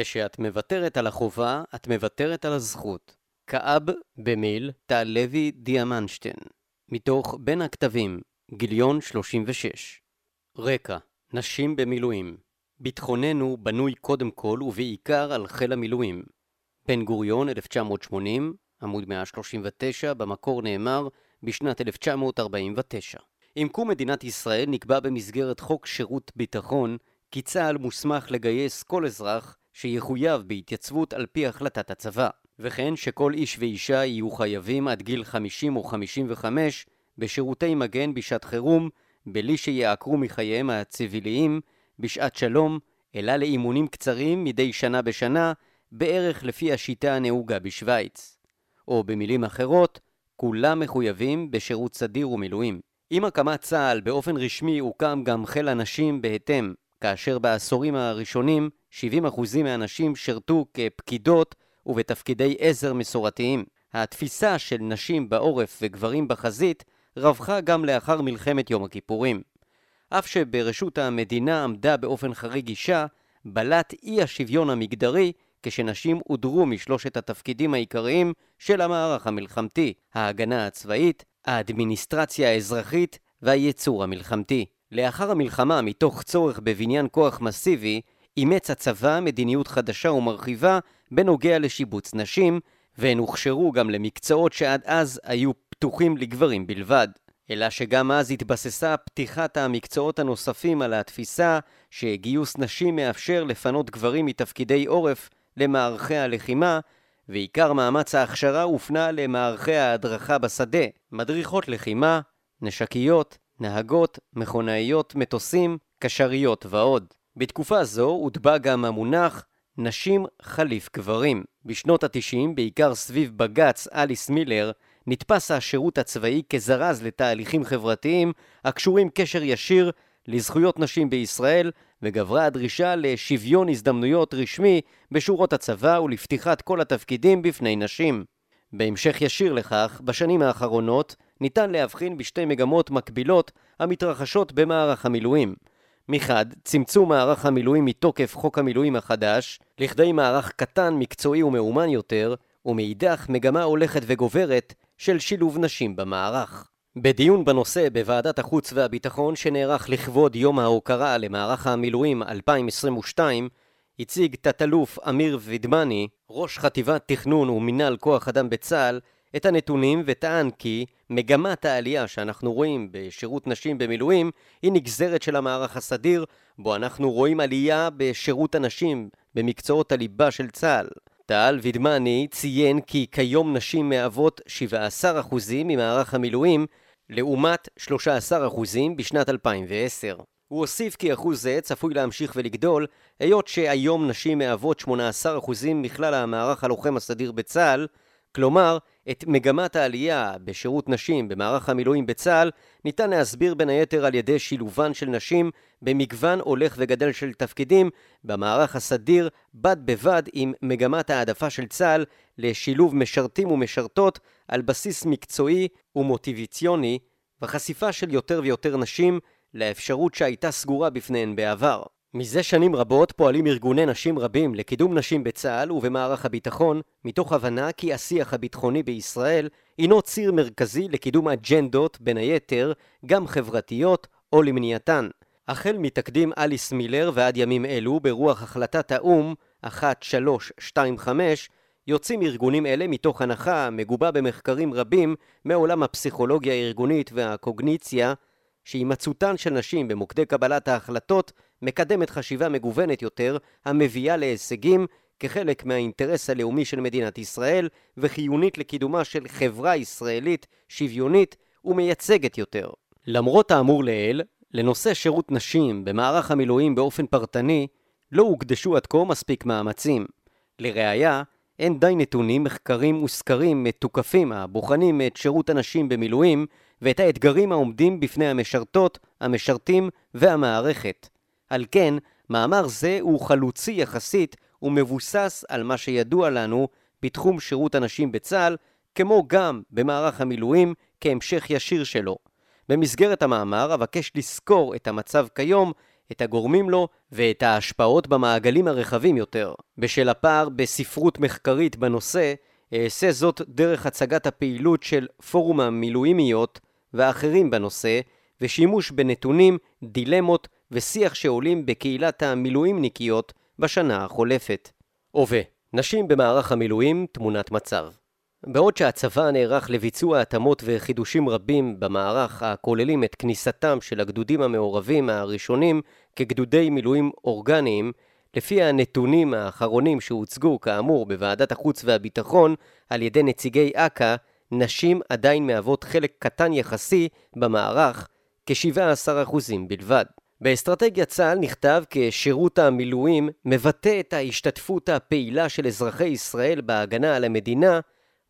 כשאת מוותרת על החובה, את מוותרת על הזכות. כאב במיל, טל לוי דיאמנשטיין. מתוך בין הכתבים, גיליון 36. רקע נשים במילואים ביטחוננו בנוי קודם כל ובעיקר על חיל המילואים. בן גוריון, 1980, עמוד 139, במקור נאמר בשנת 1949. עם קום מדינת ישראל נקבע במסגרת חוק שירות ביטחון כי צה"ל מוסמך לגייס כל אזרח שיחויב בהתייצבות על פי החלטת הצבא, וכן שכל איש ואישה יהיו חייבים עד גיל 50 או 55 בשירותי מגן בשעת חירום, בלי שיעקרו מחייהם הציביליים בשעת שלום, אלא לאימונים קצרים מדי שנה בשנה, בערך לפי השיטה הנהוגה בשוויץ. או במילים אחרות, כולם מחויבים בשירות סדיר ומילואים. עם הקמת צה"ל באופן רשמי הוקם גם חיל הנשים בהתאם, כאשר בעשורים הראשונים 70% מהנשים שירתו כפקידות ובתפקידי עזר מסורתיים. התפיסה של נשים בעורף וגברים בחזית רווחה גם לאחר מלחמת יום הכיפורים. אף שברשות המדינה עמדה באופן חריג אישה, בלט אי השוויון המגדרי כשנשים הודרו משלושת התפקידים העיקריים של המערך המלחמתי, ההגנה הצבאית, האדמיניסטרציה האזרחית והייצור המלחמתי. לאחר המלחמה, מתוך צורך בבניין כוח מסיבי, אימץ הצבא מדיניות חדשה ומרחיבה בנוגע לשיבוץ נשים, והן הוכשרו גם למקצועות שעד אז היו פתוחים לגברים בלבד. אלא שגם אז התבססה פתיחת המקצועות הנוספים על התפיסה שגיוס נשים מאפשר לפנות גברים מתפקידי עורף למערכי הלחימה, ועיקר מאמץ ההכשרה הופנה למערכי ההדרכה בשדה, מדריכות לחימה, נשקיות, נהגות, מכונאיות, מטוסים, קשריות ועוד. בתקופה זו הוטבע גם המונח נשים חליף גברים. בשנות התשעים, בעיקר סביב בג"ץ אליס מילר, נתפס השירות הצבאי כזרז לתהליכים חברתיים הקשורים קשר ישיר לזכויות נשים בישראל, וגברה הדרישה לשוויון הזדמנויות רשמי בשורות הצבא ולפתיחת כל התפקידים בפני נשים. בהמשך ישיר לכך, בשנים האחרונות ניתן להבחין בשתי מגמות מקבילות המתרחשות במערך המילואים. מחד, צמצום מערך המילואים מתוקף חוק המילואים החדש, לכדי מערך קטן, מקצועי ומאומן יותר, ומאידך מגמה הולכת וגוברת של שילוב נשים במערך. בדיון בנושא בוועדת החוץ והביטחון שנערך לכבוד יום ההוקרה למערך המילואים 2022, הציג תת-אלוף אמיר וידמני, ראש חטיבת תכנון ומינהל כוח אדם בצה"ל, את הנתונים וטען כי מגמת העלייה שאנחנו רואים בשירות נשים במילואים היא נגזרת של המערך הסדיר, בו אנחנו רואים עלייה בשירות הנשים במקצועות הליבה של צה"ל. טל וידמני ציין כי כיום נשים מהוות 17% ממערך המילואים לעומת 13% בשנת 2010. הוא הוסיף כי אחוז זה צפוי להמשיך ולגדול, היות שהיום נשים מהוות 18% מכלל המערך הלוחם הסדיר בצה"ל, כלומר, את מגמת העלייה בשירות נשים במערך המילואים בצה"ל ניתן להסביר בין היתר על ידי שילובן של נשים במגוון הולך וגדל של תפקידים במערך הסדיר בד בבד עם מגמת העדפה של צה"ל לשילוב משרתים ומשרתות על בסיס מקצועי ומוטיביציוני וחשיפה של יותר ויותר נשים לאפשרות שהייתה סגורה בפניהן בעבר. מזה שנים רבות פועלים ארגוני נשים רבים לקידום נשים בצה"ל ובמערך הביטחון, מתוך הבנה כי השיח הביטחוני בישראל הינו ציר מרכזי לקידום אג'נדות, בין היתר, גם חברתיות או למניעתן. החל מתקדים אליס מילר ועד ימים אלו, ברוח החלטת האו"ם 1325, יוצאים ארגונים אלה מתוך הנחה מגובה במחקרים רבים מעולם הפסיכולוגיה הארגונית והקוגניציה, שהימצאותן של נשים במוקדי קבלת ההחלטות מקדמת חשיבה מגוונת יותר המביאה להישגים כחלק מהאינטרס הלאומי של מדינת ישראל וחיונית לקידומה של חברה ישראלית שוויונית ומייצגת יותר. למרות האמור לעיל, לנושא שירות נשים במערך המילואים באופן פרטני לא הוקדשו עד כה מספיק מאמצים. לראיה, אין די נתונים, מחקרים וסקרים מתוקפים הבוחנים את שירות הנשים במילואים ואת האתגרים העומדים בפני המשרתות, המשרתים והמערכת. על כן, מאמר זה הוא חלוצי יחסית ומבוסס על מה שידוע לנו בתחום שירות הנשים בצה"ל, כמו גם במערך המילואים כהמשך ישיר שלו. במסגרת המאמר אבקש לסקור את המצב כיום, את הגורמים לו ואת ההשפעות במעגלים הרחבים יותר. בשל הפער בספרות מחקרית בנושא, אעשה זאת דרך הצגת הפעילות של פורום המילואימיות ואחרים בנושא, ושימוש בנתונים, דילמות ושיח שעולים בקהילת המילואימניקיות בשנה החולפת. הווה, נשים במערך המילואים, תמונת מצב. בעוד שהצבא נערך לביצוע התאמות וחידושים רבים במערך הכוללים את כניסתם של הגדודים המעורבים הראשונים כגדודי מילואים אורגניים, לפי הנתונים האחרונים שהוצגו כאמור בוועדת החוץ והביטחון על ידי נציגי אכ"א, נשים עדיין מהוות חלק קטן יחסי במערך, כ-17% בלבד. באסטרטגיית צה"ל נכתב כי שירות המילואים מבטא את ההשתתפות הפעילה של אזרחי ישראל בהגנה על המדינה,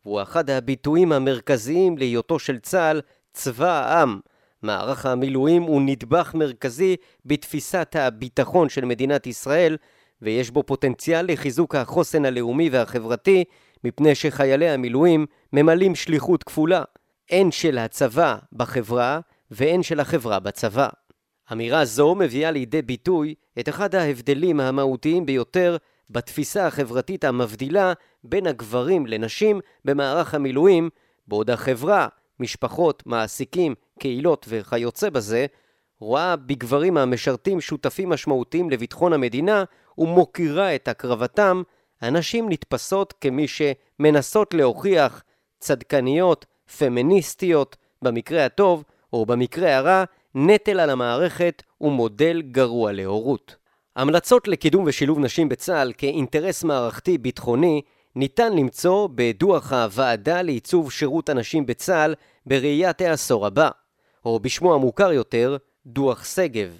והוא אחד הביטויים המרכזיים להיותו של צה"ל צבא העם. מערך המילואים הוא נדבך מרכזי בתפיסת הביטחון של מדינת ישראל, ויש בו פוטנציאל לחיזוק החוסן הלאומי והחברתי, מפני שחיילי המילואים ממלאים שליחות כפולה, הן של הצבא בחברה והן של החברה בצבא. אמירה זו מביאה לידי ביטוי את אחד ההבדלים המהותיים ביותר בתפיסה החברתית המבדילה בין הגברים לנשים במערך המילואים, בעוד החברה, משפחות, מעסיקים, קהילות וכיוצא בזה, רואה בגברים המשרתים שותפים משמעותיים לביטחון המדינה ומוקירה את הקרבתם, הנשים נתפסות כמי שמנסות להוכיח צדקניות, פמיניסטיות, במקרה הטוב, או במקרה הרע, נטל על המערכת ומודל גרוע להורות. המלצות לקידום ושילוב נשים בצה"ל כאינטרס מערכתי ביטחוני ניתן למצוא בדוח הוועדה לעיצוב שירות הנשים בצה"ל בראיית העשור הבא, או בשמו המוכר יותר, דוח שגב,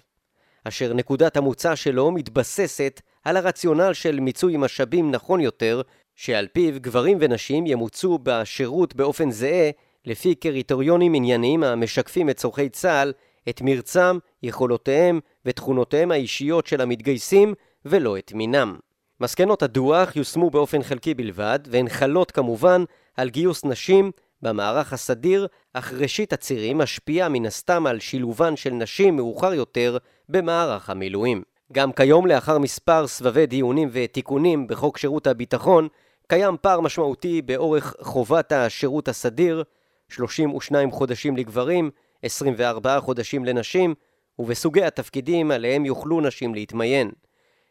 אשר נקודת המוצא שלו מתבססת על הרציונל של מיצוי משאבים נכון יותר, שעל פיו גברים ונשים ימוצו בשירות באופן זהה לפי קריטריונים ענייניים המשקפים את צורכי צה"ל את מרצם, יכולותיהם ותכונותיהם האישיות של המתגייסים ולא את מינם. מסקנות הדוח יושמו באופן חלקי בלבד והן חלות כמובן על גיוס נשים במערך הסדיר, אך ראשית הצירים משפיעה מן הסתם על שילובן של נשים מאוחר יותר במערך המילואים. גם כיום לאחר מספר סבבי דיונים ותיקונים בחוק שירות הביטחון, קיים פער משמעותי באורך חובת השירות הסדיר, 32 חודשים לגברים, 24 חודשים לנשים, ובסוגי התפקידים עליהם יוכלו נשים להתמיין.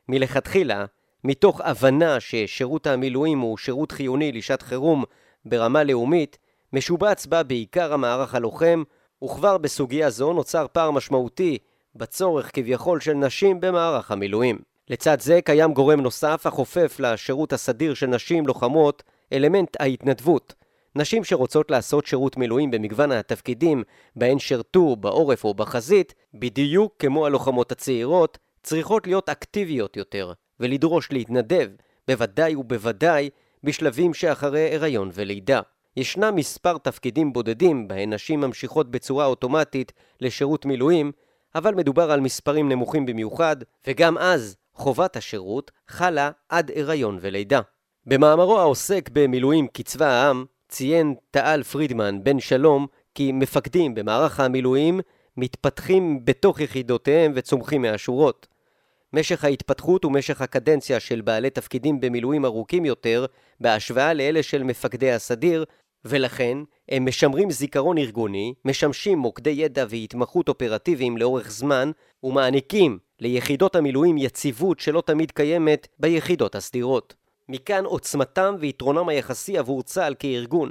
מלכתחילה, מתוך הבנה ששירות המילואים הוא שירות חיוני לשעת חירום ברמה לאומית, משובץ בה בעיקר המערך הלוחם, וכבר בסוגיה זו נוצר פער משמעותי בצורך כביכול של נשים במערך המילואים. לצד זה קיים גורם נוסף החופף לשירות הסדיר של נשים לוחמות, אלמנט ההתנדבות, נשים שרוצות לעשות שירות מילואים במגוון התפקידים בהן שירתו בעורף או בחזית, בדיוק כמו הלוחמות הצעירות, צריכות להיות אקטיביות יותר, ולדרוש להתנדב, בוודאי ובוודאי בשלבים שאחרי הריון ולידה. ישנם מספר תפקידים בודדים בהן נשים ממשיכות בצורה אוטומטית לשירות מילואים, אבל מדובר על מספרים נמוכים במיוחד, וגם אז חובת השירות חלה עד הריון ולידה. במאמרו העוסק במילואים כצבא העם, ציין תא"ל פרידמן בן שלום כי מפקדים במערך המילואים מתפתחים בתוך יחידותיהם וצומחים מהשורות. משך ההתפתחות ומשך הקדנציה של בעלי תפקידים במילואים ארוכים יותר בהשוואה לאלה של מפקדי הסדיר, ולכן הם משמרים זיכרון ארגוני, משמשים מוקדי ידע והתמחות אופרטיביים לאורך זמן, ומעניקים ליחידות המילואים יציבות שלא תמיד קיימת ביחידות הסדירות. מכאן עוצמתם ויתרונם היחסי עבור צה"ל כארגון.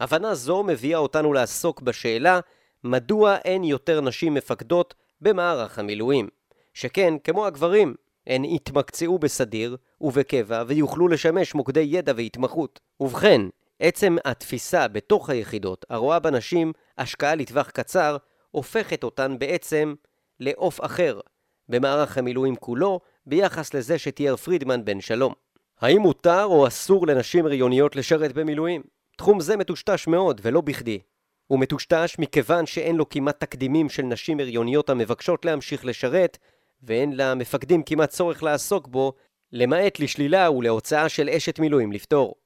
הבנה זו מביאה אותנו לעסוק בשאלה מדוע אין יותר נשים מפקדות במערך המילואים. שכן, כמו הגברים, הן יתמקצעו בסדיר ובקבע ויוכלו לשמש מוקדי ידע והתמחות. ובכן, עצם התפיסה בתוך היחידות הרואה בנשים השקעה לטווח קצר, הופכת אותן בעצם לעוף אחר במערך המילואים כולו, ביחס לזה שתיאר פרידמן בן שלום. האם מותר או אסור לנשים הריוניות לשרת במילואים? תחום זה מטושטש מאוד, ולא בכדי. הוא מטושטש מכיוון שאין לו כמעט תקדימים של נשים הריוניות המבקשות להמשיך לשרת, ואין למפקדים כמעט צורך לעסוק בו, למעט לשלילה ולהוצאה של אשת מילואים לפתור.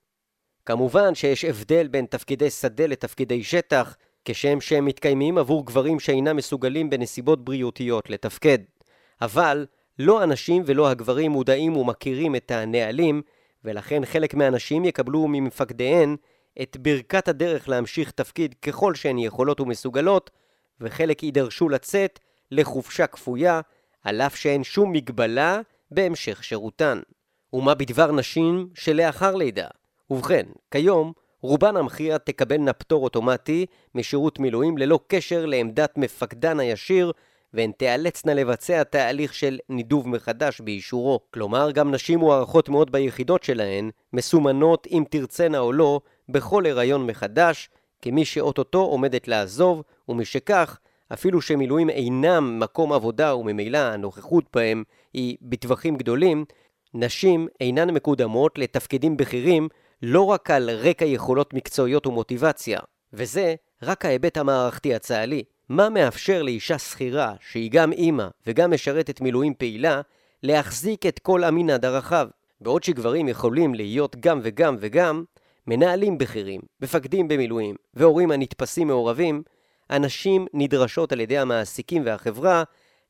כמובן שיש הבדל בין תפקידי שדה לתפקידי שטח, כשם שהם מתקיימים עבור גברים שאינם מסוגלים בנסיבות בריאותיות לתפקד. אבל לא הנשים ולא הגברים מודעים ומכירים את הנהלים, ולכן חלק מהנשים יקבלו ממפקדיהן את ברכת הדרך להמשיך תפקיד ככל שהן יכולות ומסוגלות, וחלק יידרשו לצאת לחופשה כפויה, על אף שאין שום מגבלה בהמשך שירותן. ומה בדבר נשים שלאחר לידה? ובכן, כיום רובן המכריע תקבלנה פטור אוטומטי משירות מילואים ללא קשר לעמדת מפקדן הישיר והן תיאלצנה לבצע תהליך של נידוב מחדש באישורו. כלומר, גם נשים מוערכות מאוד ביחידות שלהן, מסומנות אם תרצנה או לא, בכל הריון מחדש, כמי שאו-טו-טו עומדת לעזוב, ומשכך, אפילו שמילואים אינם מקום עבודה וממילא הנוכחות בהם היא בטווחים גדולים, נשים אינן מקודמות לתפקידים בכירים לא רק על רקע יכולות מקצועיות ומוטיבציה, וזה רק ההיבט המערכתי הצה"לי. מה מאפשר לאישה שכירה, שהיא גם אימא וגם משרתת מילואים פעילה, להחזיק את כל המנעד הרחב? בעוד שגברים יכולים להיות גם וגם וגם, מנהלים בכירים, מפקדים במילואים והורים הנתפסים מעורבים, הנשים נדרשות על ידי המעסיקים והחברה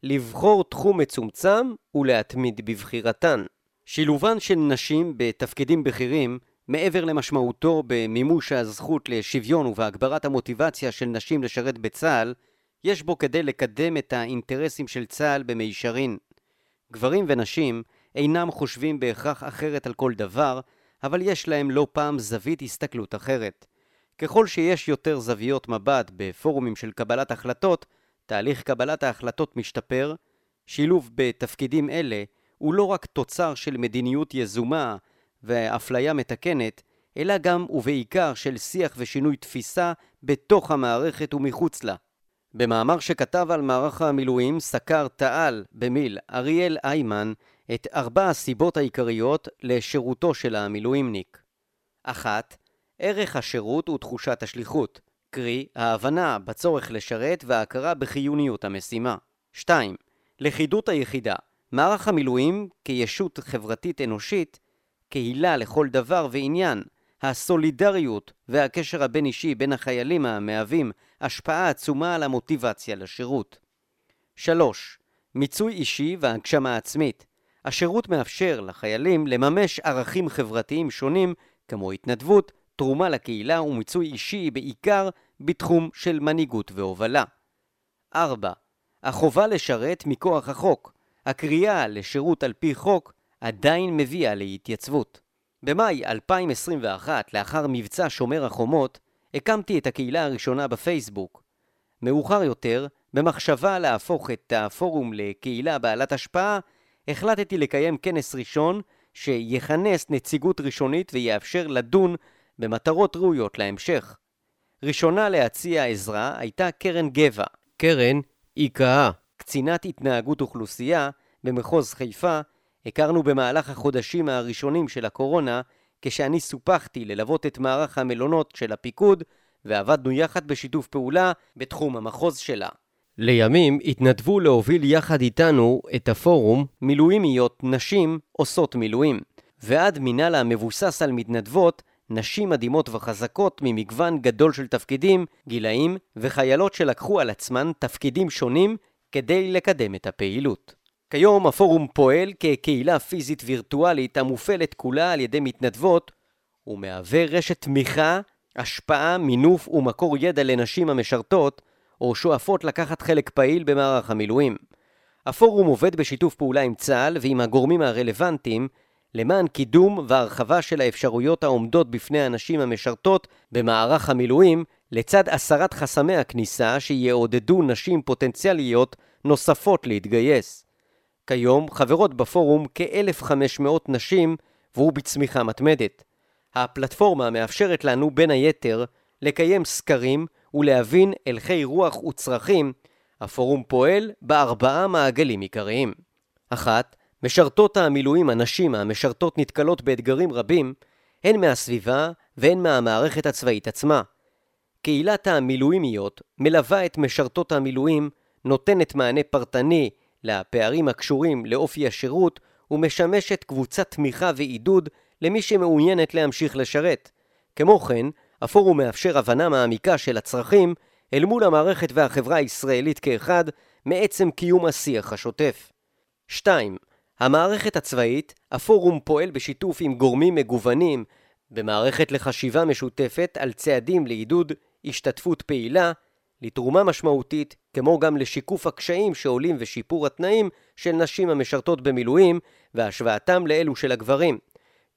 לבחור תחום מצומצם ולהתמיד בבחירתן. שילובן של נשים בתפקידים בכירים, מעבר למשמעותו במימוש הזכות לשוויון ובהגברת המוטיבציה של נשים לשרת בצה"ל, יש בו כדי לקדם את האינטרסים של צה"ל במישרין. גברים ונשים אינם חושבים בהכרח אחרת על כל דבר, אבל יש להם לא פעם זווית הסתכלות אחרת. ככל שיש יותר זוויות מבט בפורומים של קבלת החלטות, תהליך קבלת ההחלטות משתפר. שילוב בתפקידים אלה הוא לא רק תוצר של מדיניות יזומה ואפליה מתקנת, אלא גם ובעיקר של שיח ושינוי תפיסה בתוך המערכת ומחוץ לה. במאמר שכתב על מערך המילואים סקר תע"ל במיל אריאל איימן את ארבע הסיבות העיקריות לשירותו של המילואימניק. אחת, ערך השירות ותחושת השליחות, קרי ההבנה בצורך לשרת וההכרה בחיוניות המשימה. 2. לכידות היחידה, מערך המילואים כישות חברתית אנושית, קהילה לכל דבר ועניין, הסולידריות והקשר הבין-אישי בין החיילים המהווים השפעה עצומה על המוטיבציה לשירות. 3. מיצוי אישי והגשמה עצמית. השירות מאפשר לחיילים לממש ערכים חברתיים שונים כמו התנדבות, תרומה לקהילה ומיצוי אישי בעיקר בתחום של מנהיגות והובלה. 4. החובה לשרת מכוח החוק. הקריאה לשירות על פי חוק עדיין מביאה להתייצבות. במאי 2021, לאחר מבצע שומר החומות, הקמתי את הקהילה הראשונה בפייסבוק. מאוחר יותר, במחשבה להפוך את הפורום לקהילה בעלת השפעה, החלטתי לקיים כנס ראשון שיכנס נציגות ראשונית ויאפשר לדון במטרות ראויות להמשך. ראשונה להציע עזרה הייתה קרן גבע. קרן היא קהה, קצינת התנהגות אוכלוסייה במחוז חיפה, הכרנו במהלך החודשים הראשונים של הקורונה, כשאני סופחתי ללוות את מערך המלונות של הפיקוד, ועבדנו יחד בשיתוף פעולה בתחום המחוז שלה. לימים התנדבו להוביל יחד איתנו את הפורום מילואימיות נשים עושות מילואים, ועד מינהל המבוסס על מתנדבות נשים מדהימות וחזקות ממגוון גדול של תפקידים, גילאים וחיילות שלקחו על עצמן תפקידים שונים כדי לקדם את הפעילות. כיום הפורום פועל כקהילה פיזית וירטואלית המופעלת כולה על ידי מתנדבות ומהווה רשת תמיכה, השפעה, מינוף ומקור ידע לנשים המשרתות או שואפות לקחת חלק פעיל במערך המילואים. הפורום עובד בשיתוף פעולה עם צה"ל ועם הגורמים הרלוונטיים למען קידום והרחבה של האפשרויות העומדות בפני הנשים המשרתות במערך המילואים, לצד הסרת חסמי הכניסה שיעודדו נשים פוטנציאליות נוספות להתגייס. כיום חברות בפורום כ-1,500 נשים והוא בצמיחה מתמדת. הפלטפורמה מאפשרת לנו בין היתר לקיים סקרים ולהבין הלכי רוח וצרכים. הפורום פועל בארבעה מעגלים עיקריים. אחת, משרתות המילואים הנשים המשרתות נתקלות באתגרים רבים, הן מהסביבה והן מהמערכת הצבאית עצמה. קהילת המילואימיות מלווה את משרתות המילואים, נותנת מענה פרטני לפערים הקשורים לאופי השירות ומשמשת קבוצת תמיכה ועידוד למי שמעוניינת להמשיך לשרת. כמו כן, הפורום מאפשר הבנה מעמיקה של הצרכים אל מול המערכת והחברה הישראלית כאחד מעצם קיום השיח השוטף. 2. המערכת הצבאית, הפורום פועל בשיתוף עם גורמים מגוונים במערכת לחשיבה משותפת על צעדים לעידוד השתתפות פעילה, לתרומה משמעותית, כמו גם לשיקוף הקשיים שעולים ושיפור התנאים של נשים המשרתות במילואים והשוואתם לאלו של הגברים.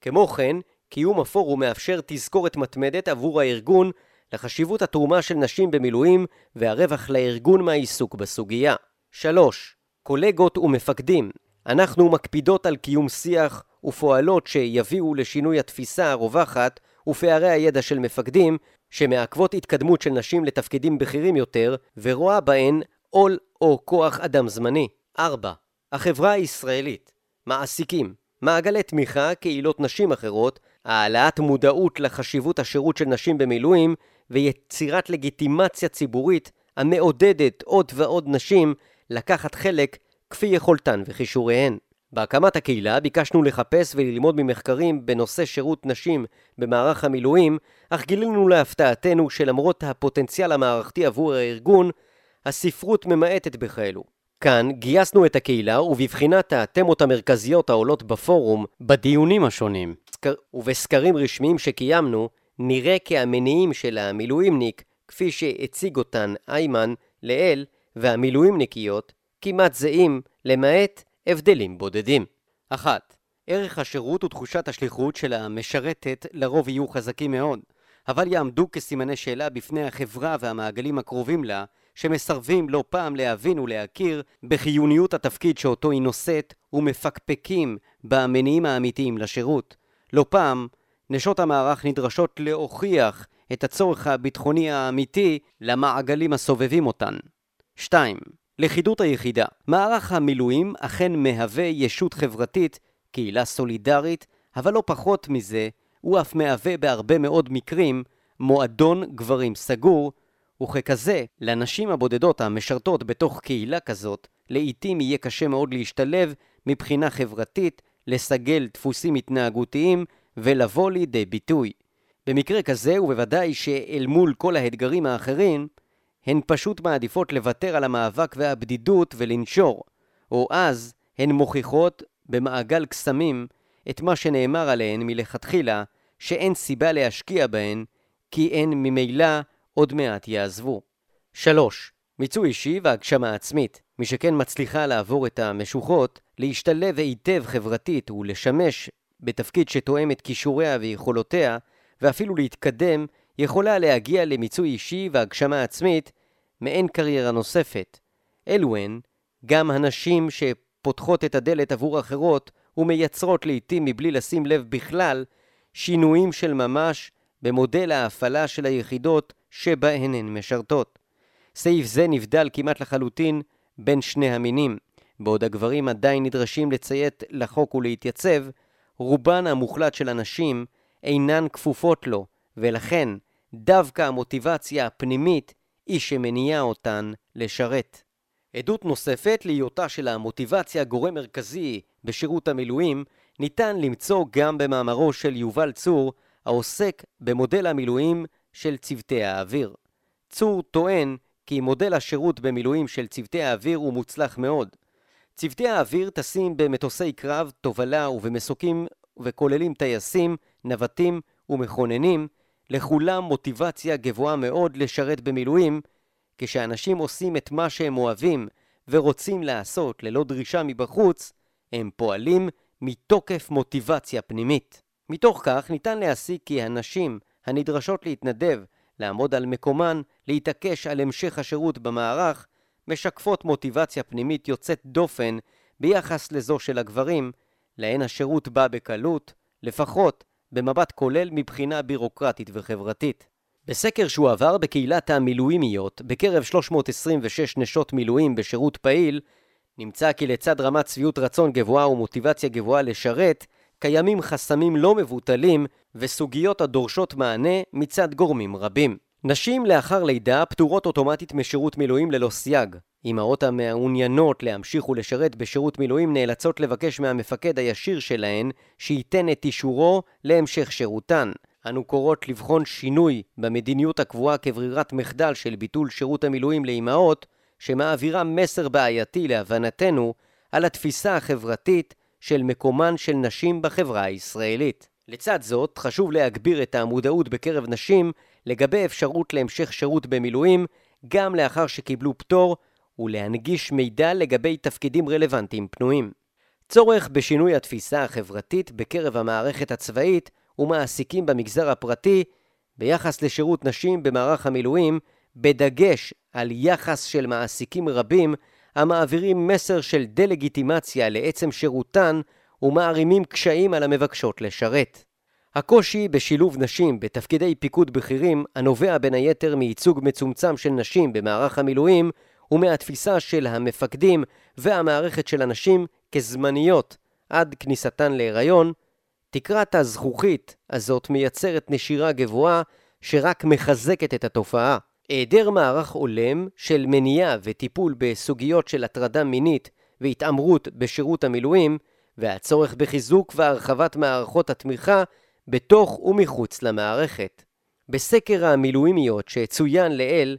כמו כן, קיום הפורום מאפשר תזכורת מתמדת עבור הארגון לחשיבות התרומה של נשים במילואים והרווח לארגון מהעיסוק בסוגיה. 3. קולגות ומפקדים אנחנו מקפידות על קיום שיח ופועלות שיביאו לשינוי התפיסה הרווחת ופערי הידע של מפקדים שמעכבות התקדמות של נשים לתפקידים בכירים יותר ורואה בהן עול או כוח אדם זמני. 4. החברה הישראלית מעסיקים מעגלי תמיכה, קהילות נשים אחרות, העלאת מודעות לחשיבות השירות של נשים במילואים ויצירת לגיטימציה ציבורית המעודדת עוד ועוד נשים לקחת חלק כפי יכולתן וכישוריהן. בהקמת הקהילה ביקשנו לחפש וללמוד ממחקרים בנושא שירות נשים במערך המילואים, אך גילינו להפתעתנו שלמרות הפוטנציאל המערכתי עבור הארגון, הספרות ממעטת בכאלו. כאן גייסנו את הקהילה ובבחינת התמות המרכזיות העולות בפורום, בדיונים השונים ובסקרים רשמיים שקיימנו, נראה כי המניעים של המילואימניק, כפי שהציג אותן איימן לעיל, והמילואימניקיות, כמעט זהים, למעט הבדלים בודדים. 1. ערך השירות ותחושת השליחות של המשרתת לרוב יהיו חזקים מאוד, אבל יעמדו כסימני שאלה בפני החברה והמעגלים הקרובים לה, שמסרבים לא פעם להבין ולהכיר בחיוניות התפקיד שאותו היא נושאת ומפקפקים במניעים האמיתיים לשירות. לא פעם, נשות המערך נדרשות להוכיח את הצורך הביטחוני האמיתי למעגלים הסובבים אותן. 2. לכידות היחידה. מערך המילואים אכן מהווה ישות חברתית, קהילה סולידרית, אבל לא פחות מזה, הוא אף מהווה בהרבה מאוד מקרים מועדון גברים סגור, וככזה, לנשים הבודדות המשרתות בתוך קהילה כזאת, לעתים יהיה קשה מאוד להשתלב מבחינה חברתית, לסגל דפוסים התנהגותיים ולבוא לידי ביטוי. במקרה כזה, ובוודאי שאל מול כל האתגרים האחרים, הן פשוט מעדיפות לוותר על המאבק והבדידות ולנשור, או אז הן מוכיחות במעגל קסמים את מה שנאמר עליהן מלכתחילה, שאין סיבה להשקיע בהן, כי הן ממילא עוד מעט יעזבו. 3. מיצוי אישי והגשמה עצמית. מי שכן מצליחה לעבור את המשוחות, להשתלב היטב חברתית ולשמש בתפקיד שתואם את כישוריה ויכולותיה, ואפילו להתקדם יכולה להגיע למיצוי אישי והגשמה עצמית מעין קריירה נוספת. אלו הן גם הנשים שפותחות את הדלת עבור אחרות ומייצרות לעתים מבלי לשים לב בכלל שינויים של ממש במודל ההפעלה של היחידות שבהן הן משרתות. סעיף זה נבדל כמעט לחלוטין בין שני המינים. בעוד הגברים עדיין נדרשים לציית לחוק ולהתייצב, רובן המוחלט של הנשים אינן כפופות לו, ולכן דווקא המוטיבציה הפנימית היא שמניעה אותן לשרת. עדות נוספת להיותה של המוטיבציה גורם מרכזי בשירות המילואים ניתן למצוא גם במאמרו של יובל צור העוסק במודל המילואים של צוותי האוויר. צור טוען כי מודל השירות במילואים של צוותי האוויר הוא מוצלח מאוד. צוותי האוויר טסים במטוסי קרב, תובלה ובמסוקים וכוללים טייסים, נווטים ומכוננים, לכולם מוטיבציה גבוהה מאוד לשרת במילואים, כשאנשים עושים את מה שהם אוהבים ורוצים לעשות ללא דרישה מבחוץ, הם פועלים מתוקף מוטיבציה פנימית. מתוך כך ניתן להסיק כי הנשים הנדרשות להתנדב, לעמוד על מקומן, להתעקש על המשך השירות במערך, משקפות מוטיבציה פנימית יוצאת דופן ביחס לזו של הגברים, להן השירות בא בקלות, לפחות במבט כולל מבחינה בירוקרטית וחברתית. בסקר שהוא עבר בקהילת המילואימיות, בקרב 326 נשות מילואים בשירות פעיל, נמצא כי לצד רמת שביעות רצון גבוהה ומוטיבציה גבוהה לשרת, קיימים חסמים לא מבוטלים וסוגיות הדורשות מענה מצד גורמים רבים. נשים לאחר לידה פטורות אוטומטית משירות מילואים ללא סייג. אמהות המעוניינות להמשיך ולשרת בשירות מילואים נאלצות לבקש מהמפקד הישיר שלהן שייתן את אישורו להמשך שירותן. אנו קוראות לבחון שינוי במדיניות הקבועה כברירת מחדל של ביטול שירות המילואים לאמהות, שמעבירה מסר בעייתי להבנתנו על התפיסה החברתית של מקומן של נשים בחברה הישראלית. לצד זאת, חשוב להגביר את המודעות בקרב נשים לגבי אפשרות להמשך שירות במילואים גם לאחר שקיבלו פטור, ולהנגיש מידע לגבי תפקידים רלוונטיים פנויים. צורך בשינוי התפיסה החברתית בקרב המערכת הצבאית ומעסיקים במגזר הפרטי ביחס לשירות נשים במערך המילואים, בדגש על יחס של מעסיקים רבים המעבירים מסר של דה-לגיטימציה לעצם שירותן ומערימים קשיים על המבקשות לשרת. הקושי בשילוב נשים בתפקידי פיקוד בכירים, הנובע בין היתר מייצוג מצומצם של נשים במערך המילואים, ומהתפיסה של המפקדים והמערכת של הנשים כזמניות עד כניסתן להיריון, תקרת הזכוכית הזאת מייצרת נשירה גבוהה שרק מחזקת את התופעה. היעדר מערך הולם של מניעה וטיפול בסוגיות של הטרדה מינית והתעמרות בשירות המילואים, והצורך בחיזוק והרחבת מערכות התמיכה בתוך ומחוץ למערכת. בסקר המילואימיות שצוין לעיל,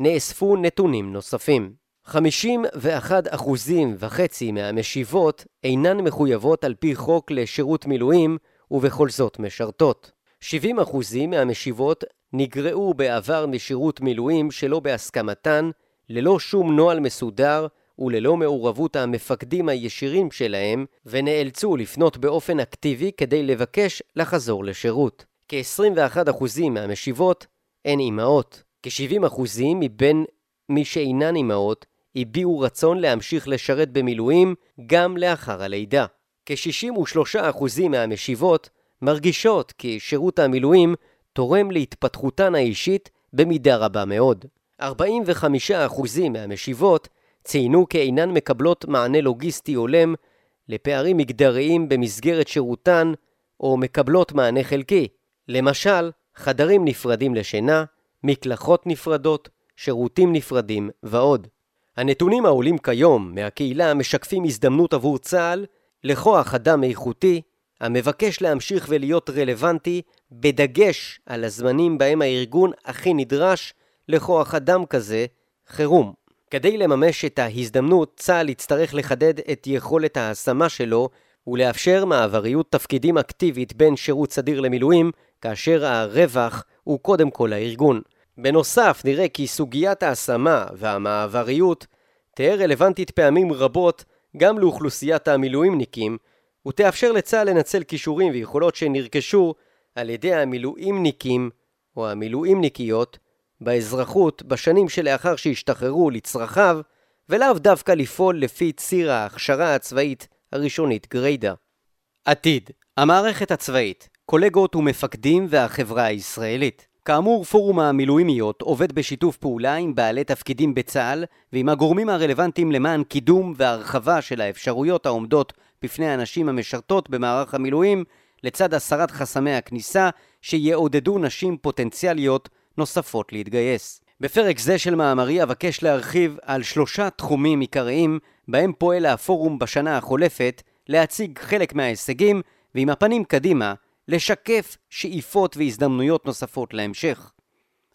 נאספו נתונים נוספים. 51 אחוזים וחצי מהמשיבות אינן מחויבות על פי חוק לשירות מילואים ובכל זאת משרתות. 70 אחוזים מהמשיבות נגרעו בעבר משירות מילואים שלא בהסכמתן, ללא שום נוהל מסודר וללא מעורבות המפקדים הישירים שלהם, ונאלצו לפנות באופן אקטיבי כדי לבקש לחזור לשירות. כ-21% מהמשיבות הן אימהות. כ-70% מבין מי שאינן אימהות הביעו רצון להמשיך לשרת במילואים גם לאחר הלידה. כ-63% מהמשיבות מרגישות כי שירות המילואים תורם להתפתחותן האישית במידה רבה מאוד. 45% מהמשיבות ציינו כי אינן מקבלות מענה לוגיסטי הולם לפערים מגדריים במסגרת שירותן, או מקבלות מענה חלקי. למשל, חדרים נפרדים לשינה, מקלחות נפרדות, שירותים נפרדים ועוד. הנתונים העולים כיום מהקהילה משקפים הזדמנות עבור צה"ל לכוח אדם איכותי המבקש להמשיך ולהיות רלוונטי בדגש על הזמנים בהם הארגון הכי נדרש לכוח אדם כזה, חירום. כדי לממש את ההזדמנות, צה"ל יצטרך לחדד את יכולת ההשמה שלו ולאפשר מעבריות תפקידים אקטיבית בין שירות סדיר למילואים, כאשר הרווח הוא קודם כל הארגון. בנוסף, נראה כי סוגיית ההשמה והמעבריות תהא רלוונטית פעמים רבות גם לאוכלוסיית המילואימניקים, ותאפשר לצה"ל לנצל כישורים ויכולות שנרכשו על ידי המילואימניקים או המילואימניקיות באזרחות בשנים שלאחר שהשתחררו לצרכיו, ולאו דווקא לפעול לפי ציר ההכשרה הצבאית הראשונית גריידה. עתיד המערכת הצבאית, קולגות ומפקדים והחברה הישראלית. כאמור, פורום המילואימיות עובד בשיתוף פעולה עם בעלי תפקידים בצה"ל ועם הגורמים הרלוונטיים למען קידום והרחבה של האפשרויות העומדות בפני הנשים המשרתות במערך המילואים, לצד הסרת חסמי הכניסה שיעודדו נשים פוטנציאליות נוספות להתגייס. בפרק זה של מאמרי אבקש להרחיב על שלושה תחומים עיקריים בהם פועל הפורום בשנה החולפת, להציג חלק מההישגים ועם הפנים קדימה, לשקף שאיפות והזדמנויות נוספות להמשך.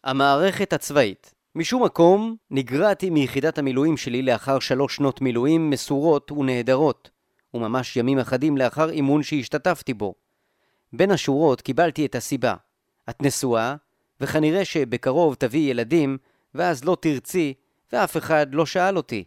המערכת הצבאית משום מקום נגרעתי מיחידת המילואים שלי לאחר שלוש שנות מילואים מסורות ונהדרות, וממש ימים אחדים לאחר אימון שהשתתפתי בו. בין השורות קיבלתי את הסיבה. את נשואה, וכנראה שבקרוב תביא ילדים, ואז לא תרצי, ואף אחד לא שאל אותי.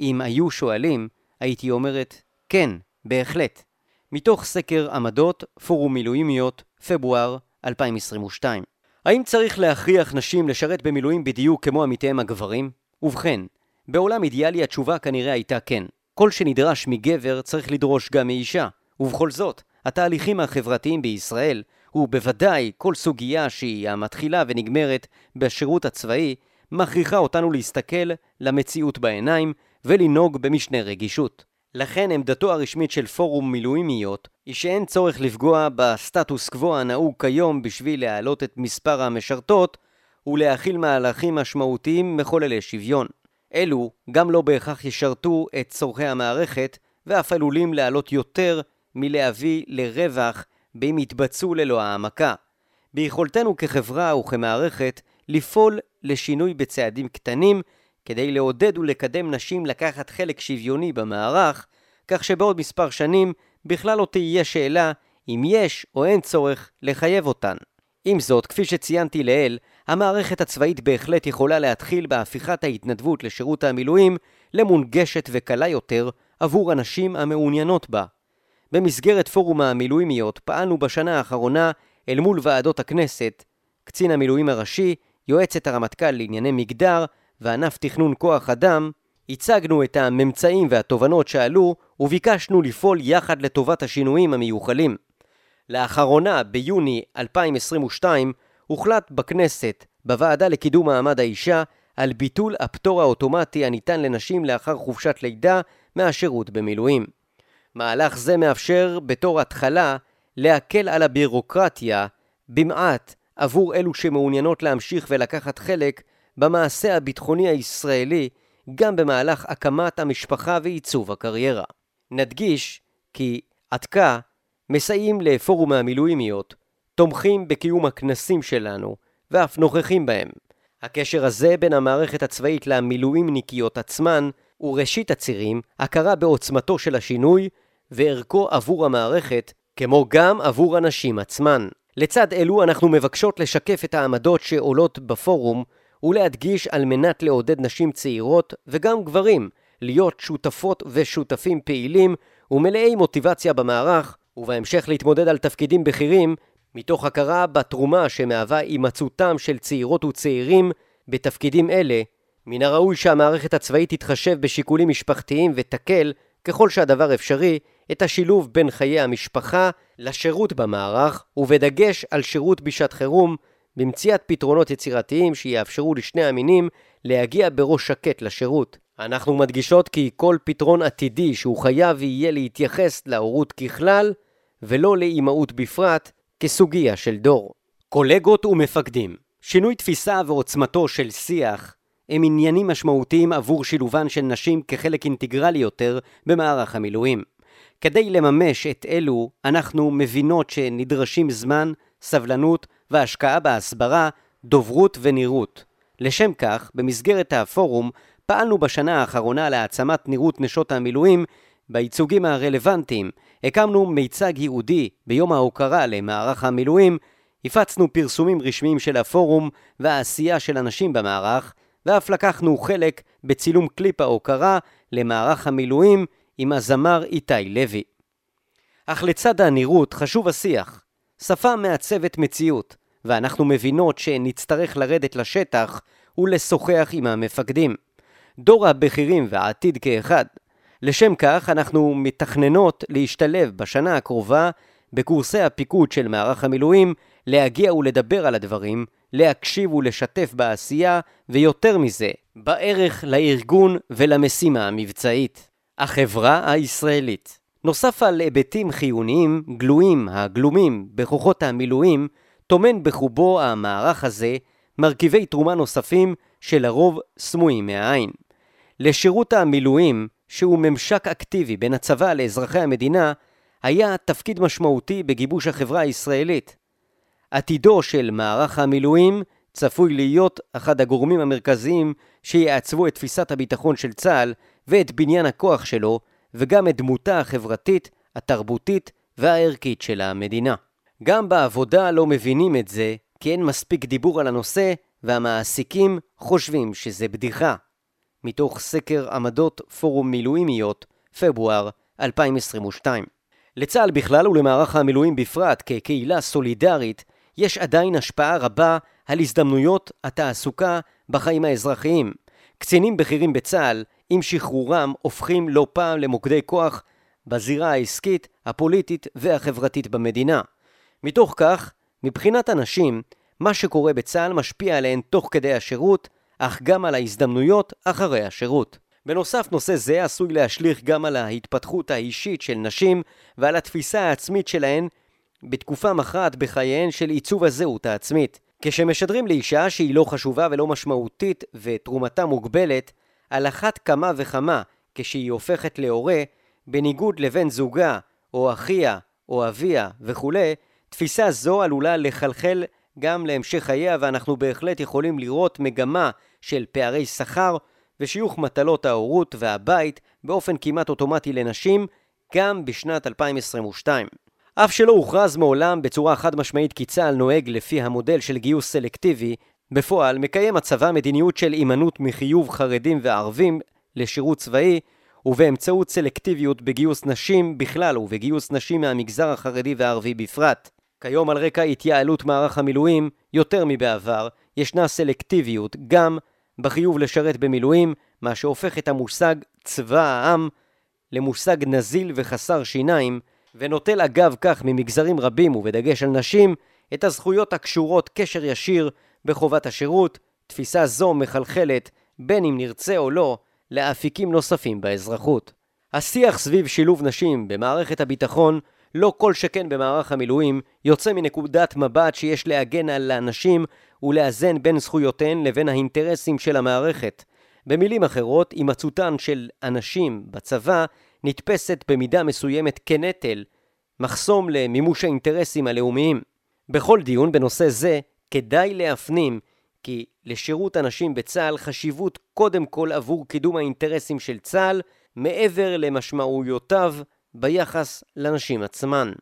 אם היו שואלים, הייתי אומרת, כן, בהחלט. מתוך סקר עמדות, פורום מילואימיות, פברואר 2022. האם צריך להכריח נשים לשרת במילואים בדיוק כמו עמיתיהם הגברים? ובכן, בעולם אידיאלי התשובה כנראה הייתה כן. כל שנדרש מגבר צריך לדרוש גם מאישה. ובכל זאת, התהליכים החברתיים בישראל ובוודאי כל סוגיה שהיא המתחילה ונגמרת בשירות הצבאי, מכריחה אותנו להסתכל למציאות בעיניים ולנהוג במשנה רגישות. לכן עמדתו הרשמית של פורום מילואימיות היא שאין צורך לפגוע בסטטוס קוו הנהוג כיום בשביל להעלות את מספר המשרתות ולהכיל מהלכים משמעותיים מחוללי שוויון. אלו גם לא בהכרח ישרתו את צורכי המערכת ואף עלולים לעלות יותר מלהביא לרווח באם יתבצעו ללא העמקה. ביכולתנו כחברה וכמערכת לפעול לשינוי בצעדים קטנים כדי לעודד ולקדם נשים לקחת חלק שוויוני במערך, כך שבעוד מספר שנים בכלל לא תהיה שאלה אם יש או אין צורך לחייב אותן. עם זאת, כפי שציינתי לעיל, המערכת הצבאית בהחלט יכולה להתחיל בהפיכת ההתנדבות לשירות המילואים למונגשת וקלה יותר עבור הנשים המעוניינות בה. במסגרת פורום המילואימיות פעלנו בשנה האחרונה אל מול ועדות הכנסת, קצין המילואים הראשי, יועצת הרמטכ"ל לענייני מגדר וענף תכנון כוח אדם, הצגנו את הממצאים והתובנות שעלו וביקשנו לפעול יחד לטובת השינויים המיוחלים. לאחרונה, ביוני 2022, הוחלט בכנסת, בוועדה לקידום מעמד האישה, על ביטול הפטור האוטומטי הניתן לנשים לאחר חופשת לידה מהשירות במילואים. מהלך זה מאפשר בתור התחלה להקל על הבירוקרטיה במעט עבור אלו שמעוניינות להמשיך ולקחת חלק במעשה הביטחוני הישראלי גם במהלך הקמת המשפחה ועיצוב הקריירה. נדגיש כי עתקה מסייעים לפורום המילואימיות, תומכים בקיום הכנסים שלנו ואף נוכחים בהם. הקשר הזה בין המערכת הצבאית למילואימניקיות עצמן הוא ראשית הצירים, הכרה בעוצמתו של השינוי וערכו עבור המערכת, כמו גם עבור הנשים עצמן. לצד אלו אנחנו מבקשות לשקף את העמדות שעולות בפורום ולהדגיש על מנת לעודד נשים צעירות וגם גברים להיות שותפות ושותפים פעילים ומלאי מוטיבציה במערך ובהמשך להתמודד על תפקידים בכירים מתוך הכרה בתרומה שמהווה הימצאותם של צעירות וצעירים בתפקידים אלה מן הראוי שהמערכת הצבאית תתחשב בשיקולים משפחתיים ותקל, ככל שהדבר אפשרי, את השילוב בין חיי המשפחה לשירות במערך, ובדגש על שירות בשעת חירום, במציאת פתרונות יצירתיים שיאפשרו לשני המינים להגיע בראש שקט לשירות. אנחנו מדגישות כי כל פתרון עתידי שהוא חייב יהיה להתייחס להורות ככלל, ולא לאימהות בפרט, כסוגיה של דור. קולגות ומפקדים שינוי תפיסה ועוצמתו של שיח הם עניינים משמעותיים עבור שילובן של נשים כחלק אינטגרלי יותר במערך המילואים. כדי לממש את אלו, אנחנו מבינות שנדרשים זמן, סבלנות והשקעה בהסברה, דוברות ונראות. לשם כך, במסגרת הפורום, פעלנו בשנה האחרונה להעצמת נראות נשות המילואים בייצוגים הרלוונטיים. הקמנו מיצג ייעודי ביום ההוקרה למערך המילואים, הפצנו פרסומים רשמיים של הפורום והעשייה של אנשים במערך, ואף לקחנו חלק בצילום קליפ ההוקרה למערך המילואים עם הזמר איתי לוי. אך לצד הנראות חשוב השיח. שפה מעצבת מציאות, ואנחנו מבינות שנצטרך לרדת לשטח ולשוחח עם המפקדים. דור הבכירים והעתיד כאחד. לשם כך אנחנו מתכננות להשתלב בשנה הקרובה בקורסי הפיקוד של מערך המילואים, להגיע ולדבר על הדברים, להקשיב ולשתף בעשייה, ויותר מזה, בערך לארגון ולמשימה המבצעית. החברה הישראלית נוסף על היבטים חיוניים גלויים הגלומים בכוחות המילואים, טומן בחובו המערך הזה מרכיבי תרומה נוספים שלרוב סמויים מהעין. לשירות המילואים, שהוא ממשק אקטיבי בין הצבא לאזרחי המדינה, היה תפקיד משמעותי בגיבוש החברה הישראלית. עתידו של מערך המילואים צפוי להיות אחד הגורמים המרכזיים שיעצבו את תפיסת הביטחון של צה"ל ואת בניין הכוח שלו, וגם את דמותה החברתית, התרבותית והערכית של המדינה. גם בעבודה לא מבינים את זה, כי אין מספיק דיבור על הנושא, והמעסיקים חושבים שזה בדיחה. מתוך סקר עמדות פורום מילואימיות, פברואר 2022. לצה"ל בכלל ולמערך המילואים בפרט, כקהילה סולידרית, יש עדיין השפעה רבה על הזדמנויות התעסוקה בחיים האזרחיים. קצינים בכירים בצה"ל, עם שחרורם, הופכים לא פעם למוקדי כוח בזירה העסקית, הפוליטית והחברתית במדינה. מתוך כך, מבחינת הנשים, מה שקורה בצה"ל משפיע עליהן תוך כדי השירות, אך גם על ההזדמנויות אחרי השירות. בנוסף, נושא זה עשוי להשליך גם על ההתפתחות האישית של נשים ועל התפיסה העצמית שלהן בתקופה מכרעת בחייהן של עיצוב הזהות העצמית. כשמשדרים לאישה שהיא לא חשובה ולא משמעותית ותרומתה מוגבלת, על אחת כמה וכמה כשהיא הופכת להורה, בניגוד לבן זוגה, או אחיה, או אביה וכולי, תפיסה זו עלולה לחלחל גם להמשך חייה ואנחנו בהחלט יכולים לראות מגמה של פערי שכר ושיוך מטלות ההורות והבית באופן כמעט אוטומטי לנשים גם בשנת 2022. אף שלא הוכרז מעולם בצורה חד משמעית כי צה"ל נוהג לפי המודל של גיוס סלקטיבי, בפועל מקיים הצבא מדיניות של הימנעות מחיוב חרדים וערבים לשירות צבאי, ובאמצעות סלקטיביות בגיוס נשים בכלל ובגיוס נשים מהמגזר החרדי והערבי בפרט. כיום על רקע התייעלות מערך המילואים, יותר מבעבר, ישנה סלקטיביות גם בחיוב לשרת במילואים, מה שהופך את המושג צבא העם למושג נזיל וחסר שיניים, ונוטל אגב כך ממגזרים רבים ובדגש על נשים, את הזכויות הקשורות קשר ישיר בחובת השירות, תפיסה זו מחלחלת, בין אם נרצה או לא, לאפיקים נוספים באזרחות. השיח סביב שילוב נשים במערכת הביטחון, לא כל שכן במערך המילואים, יוצא מנקודת מבט שיש להגן על הנשים ולאזן בין זכויותיהן לבין האינטרסים של המערכת. במילים אחרות, הימצאותן של הנשים בצבא נתפסת במידה מסוימת כנטל, מחסום למימוש האינטרסים הלאומיים. בכל דיון בנושא זה כדאי להפנים כי לשירות הנשים בצה"ל חשיבות קודם כל עבור קידום האינטרסים של צה"ל מעבר למשמעויותיו ביחס לנשים עצמן.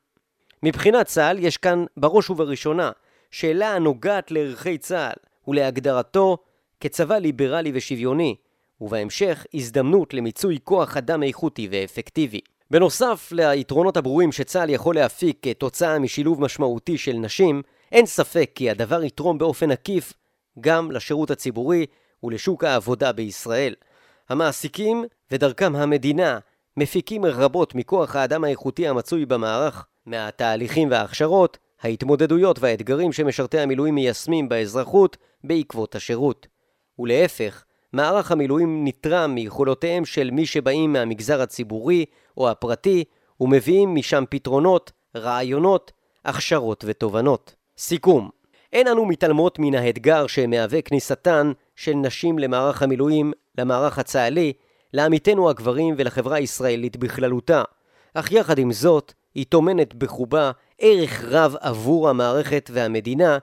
מבחינת צה"ל יש כאן בראש ובראשונה שאלה הנוגעת לערכי צה"ל ולהגדרתו כצבא ליברלי ושוויוני, ובהמשך הזדמנות למיצוי כוח אדם איכותי ואפקטיבי. בנוסף ליתרונות הברורים שצה"ל יכול להפיק כתוצאה משילוב משמעותי של נשים, אין ספק כי הדבר יתרום באופן עקיף גם לשירות הציבורי ולשוק העבודה בישראל. המעסיקים ודרכם המדינה מפיקים רבות מכוח האדם האיכותי המצוי במערך, מהתהליכים וההכשרות, ההתמודדויות והאתגרים שמשרתי המילואים מיישמים באזרחות בעקבות השירות. ולהפך, מערך המילואים נתרם מיכולותיהם של מי שבאים מהמגזר הציבורי או הפרטי ומביאים משם פתרונות, רעיונות, הכשרות ותובנות. סיכום אין אנו מתעלמות מן האתגר שמהווה כניסתן של נשים למערך המילואים, למערך הצה"לי, לעמיתנו הגברים ולחברה הישראלית בכללותה. אך יחד עם זאת, היא טומנת בחובה ערך רב עבור המערכת והמדינה,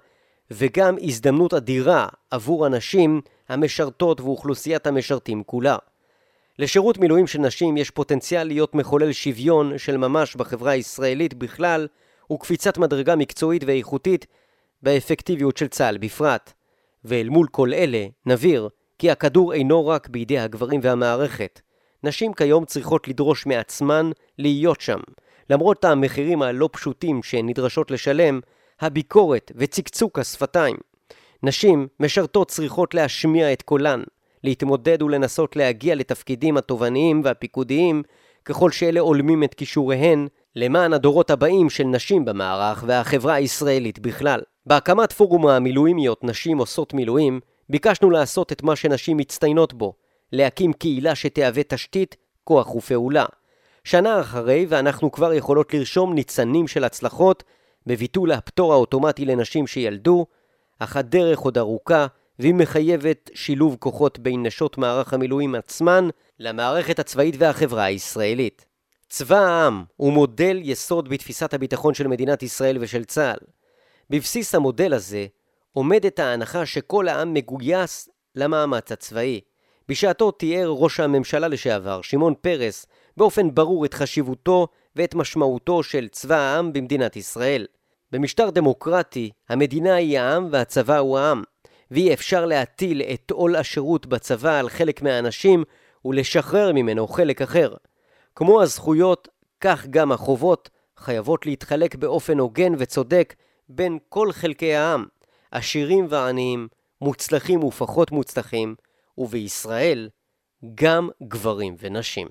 וגם הזדמנות אדירה עבור הנשים המשרתות ואוכלוסיית המשרתים כולה. לשירות מילואים של נשים יש פוטנציאל להיות מחולל שוויון של ממש בחברה הישראלית בכלל, וקפיצת מדרגה מקצועית ואיכותית באפקטיביות של צה"ל בפרט. ואל מול כל אלה, נבהיר כי הכדור אינו רק בידי הגברים והמערכת. נשים כיום צריכות לדרוש מעצמן להיות שם. למרות המחירים הלא פשוטים שהן נדרשות לשלם, הביקורת וצקצוק השפתיים. נשים משרתות צריכות להשמיע את קולן, להתמודד ולנסות להגיע לתפקידים התובעניים והפיקודיים ככל שאלה הולמים את כישוריהן למען הדורות הבאים של נשים במערך והחברה הישראלית בכלל. בהקמת פורום המילואימיות נשים עושות מילואים, ביקשנו לעשות את מה שנשים מצטיינות בו, להקים קהילה שתהווה תשתית, כוח ופעולה. שנה אחרי, ואנחנו כבר יכולות לרשום ניצנים של הצלחות בביטול הפטור האוטומטי לנשים שילדו, אך הדרך עוד ארוכה, והיא מחייבת שילוב כוחות בין נשות מערך המילואים עצמן למערכת הצבאית והחברה הישראלית. צבא העם הוא מודל יסוד בתפיסת הביטחון של מדינת ישראל ושל צה"ל. בבסיס המודל הזה עומדת ההנחה שכל העם מגויס למאמץ הצבאי. בשעתו תיאר ראש הממשלה לשעבר, שמעון פרס, באופן ברור את חשיבותו ואת משמעותו של צבא העם במדינת ישראל. במשטר דמוקרטי, המדינה היא העם והצבא הוא העם, ואי אפשר להטיל את עול השירות בצבא על חלק מהאנשים ולשחרר ממנו חלק אחר. כמו הזכויות, כך גם החובות חייבות להתחלק באופן הוגן וצודק בין כל חלקי העם, עשירים ועניים, מוצלחים ופחות מוצלחים, ובישראל גם גברים ונשים.